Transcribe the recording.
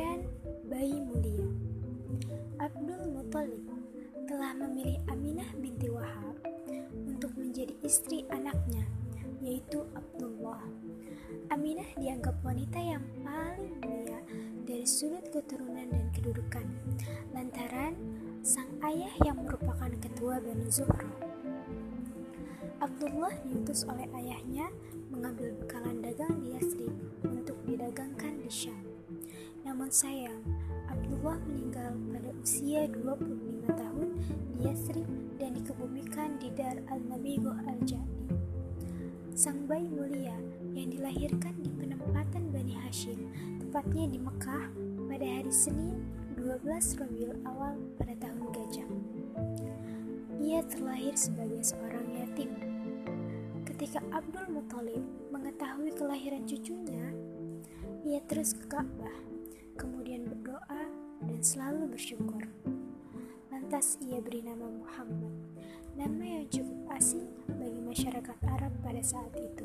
Kelahiran bayi mulia Abdul Muthalib telah memilih Aminah binti Wahab untuk menjadi istri anaknya, yaitu Abdullah. Aminah dianggap wanita yang paling mulia dari sudut keturunan dan kedudukan, lantaran sang ayah yang merupakan ketua Bani Zuhro. Abdullah diutus oleh ayahnya mengambil bekalan dagang dia Namun sayang, Abdullah meninggal pada usia 25 tahun di Yasrib dan dikebumikan di Dar al-Nabigoh al-Jadi. Sang bayi mulia yang dilahirkan di penempatan Bani Hashim, tepatnya di Mekah pada hari Senin 12 Rabiul Awal pada tahun gajah. Ia terlahir sebagai seorang yatim. Ketika Abdul Muthalib mengetahui kelahiran cucunya, ia terus ke Ka'bah, dan selalu bersyukur. Lantas ia beri nama Muhammad, nama yang cukup asing bagi masyarakat Arab pada saat itu.